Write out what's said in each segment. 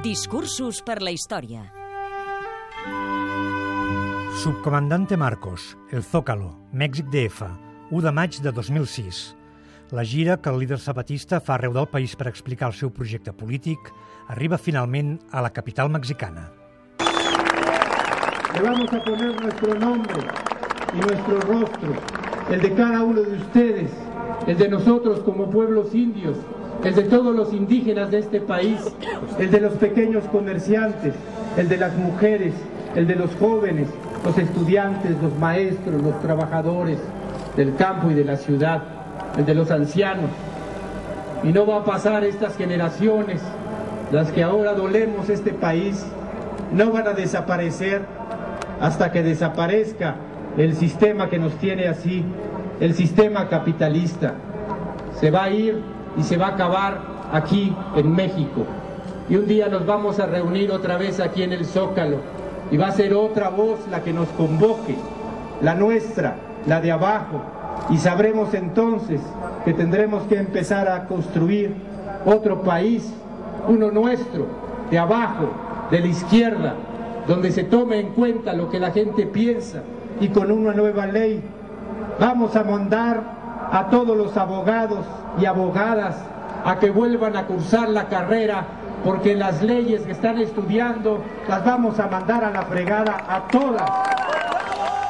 Discursos per la història. Subcomandante Marcos, El Zócalo, Mèxic DF, 1 de maig de 2006. La gira que el líder zapatista fa arreu del país per explicar el seu projecte polític arriba finalment a la capital mexicana. Le vamos a poner nuestro nombre y nuestro rostro, el de cada uno de ustedes, el de nosotros como pueblos indios, el de todos los indígenas de este país, el de los pequeños comerciantes, el de las mujeres, el de los jóvenes, los estudiantes, los maestros, los trabajadores del campo y de la ciudad, el de los ancianos. Y no va a pasar estas generaciones, las que ahora dolemos este país, no van a desaparecer hasta que desaparezca el sistema que nos tiene así, el sistema capitalista. Se va a ir y se va a acabar aquí en México. Y un día nos vamos a reunir otra vez aquí en el Zócalo y va a ser otra voz la que nos convoque, la nuestra, la de abajo. Y sabremos entonces que tendremos que empezar a construir otro país, uno nuestro, de abajo, de la izquierda, donde se tome en cuenta lo que la gente piensa y con una nueva ley. Vamos a mandar a todos los abogados y abogadas a que vuelvan a cursar la carrera porque las leyes que están estudiando las vamos a mandar a la fregada a todas.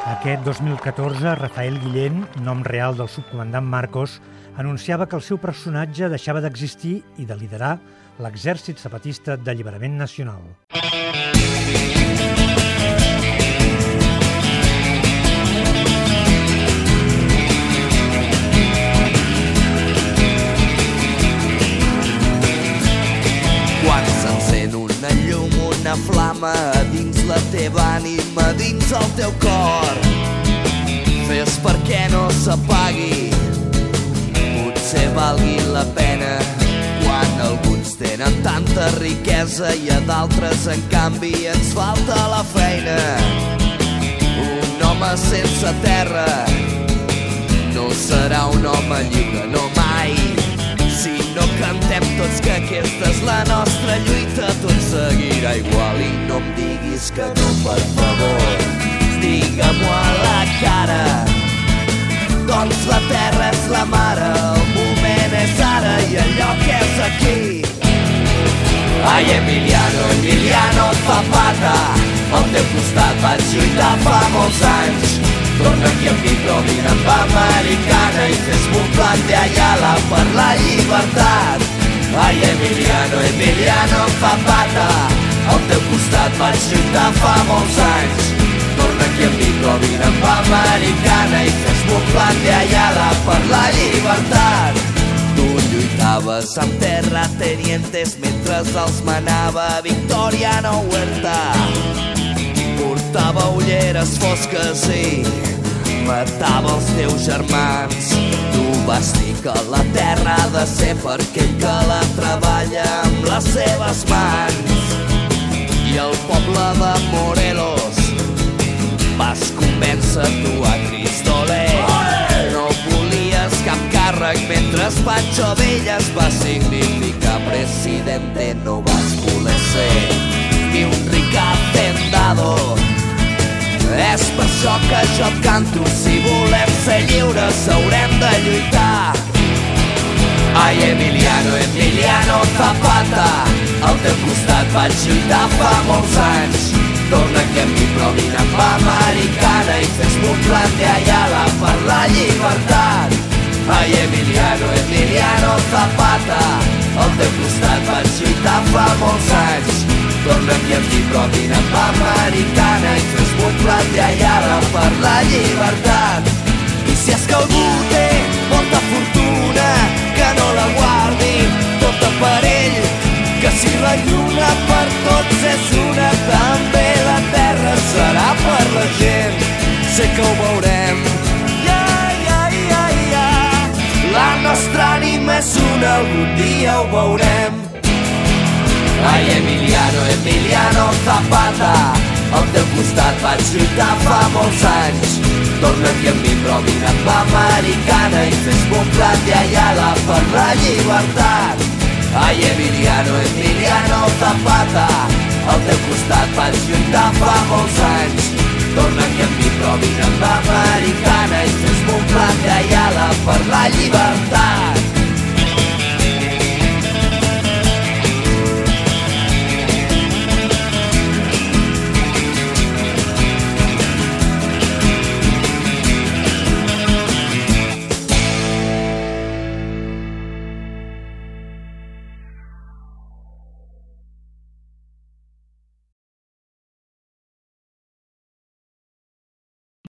Aquest 2014, Rafael Guillén, nom real del subcomandant Marcos, anunciava que el seu personatge deixava d'existir i de liderar l'exèrcit zapatista d'alliberament nacional. Una flama dins la teva ànima, dins el teu cor. Fes perquè no s'apagui, potser valgui la pena quan alguns tenen tanta riquesa i a d'altres, en canvi, ens falta la feina. Un home sense terra no serà un home lliure, no cantem tots que aquesta és la nostra lluita, tot seguirà igual i no em diguis que no, per favor. Digue-m'ho a la cara, doncs la terra és la mare, el moment és ara i el lloc és aquí. Ai, Emiliano, Emiliano Zapata, al teu costat vaig lluitar fa molts anys. Torna aquí amb mi, però vine amb americana i fes-me un plan de Ayala per la llibertat. Ai, Emiliano, Emiliano Zapata, al teu costat vaig lluitar fa molts anys. Torna aquí amb mi, però vine amb americana i fes-me un plan per la llibertat. Tu lluitaves amb terratenientes mentre els manava Victoriano Huerta. Portava ulleres fosques i matava els teus germans. Tu vas dir que la terra ha de ser per aquell que la treballa amb les seves mans. I el poble de Morelos vas convèncer tu a Cristoler. No volies cap càrrec mentre Pancho Villa es va significar presidente no vas voler ser ni un ric hacendado això que jo et canto. Si volem ser lliures haurem de lluitar. Ai, Emiliano, Emiliano Zapata al teu costat vaig lluitar fa molts anys. Torna aquí amb mi, però vine amb americana i fes-me un plan de Ayala per la llibertat. Ai, Emiliano, Emiliano Zapata al teu costat vaig lluitar fa molts anys Torna aquí amb mi, però vine amb americana i fes-me de Ayala per la llibertat. I si és que algú té molta fortuna que no la guardi tota per ell que si la lluna per tots és una també la terra serà per la gent. Sé que ho veurem. Ja, ja, ja, ja. la nostra ànima és una algun dia ho veurem Ai, Emiliano, Emiliano Zapata, al teu costat vaig lluitar fa molts anys. Torna aquí amb mi, però vine amb americana i fes-me un plat de Ayala per la llibertat. Ai, Emiliano, Emiliano Zapata, al teu costat vaig lluitar fa molts anys. Torna aquí amb mi, però vine amb americana i fes-me un plat iala per la llibertat.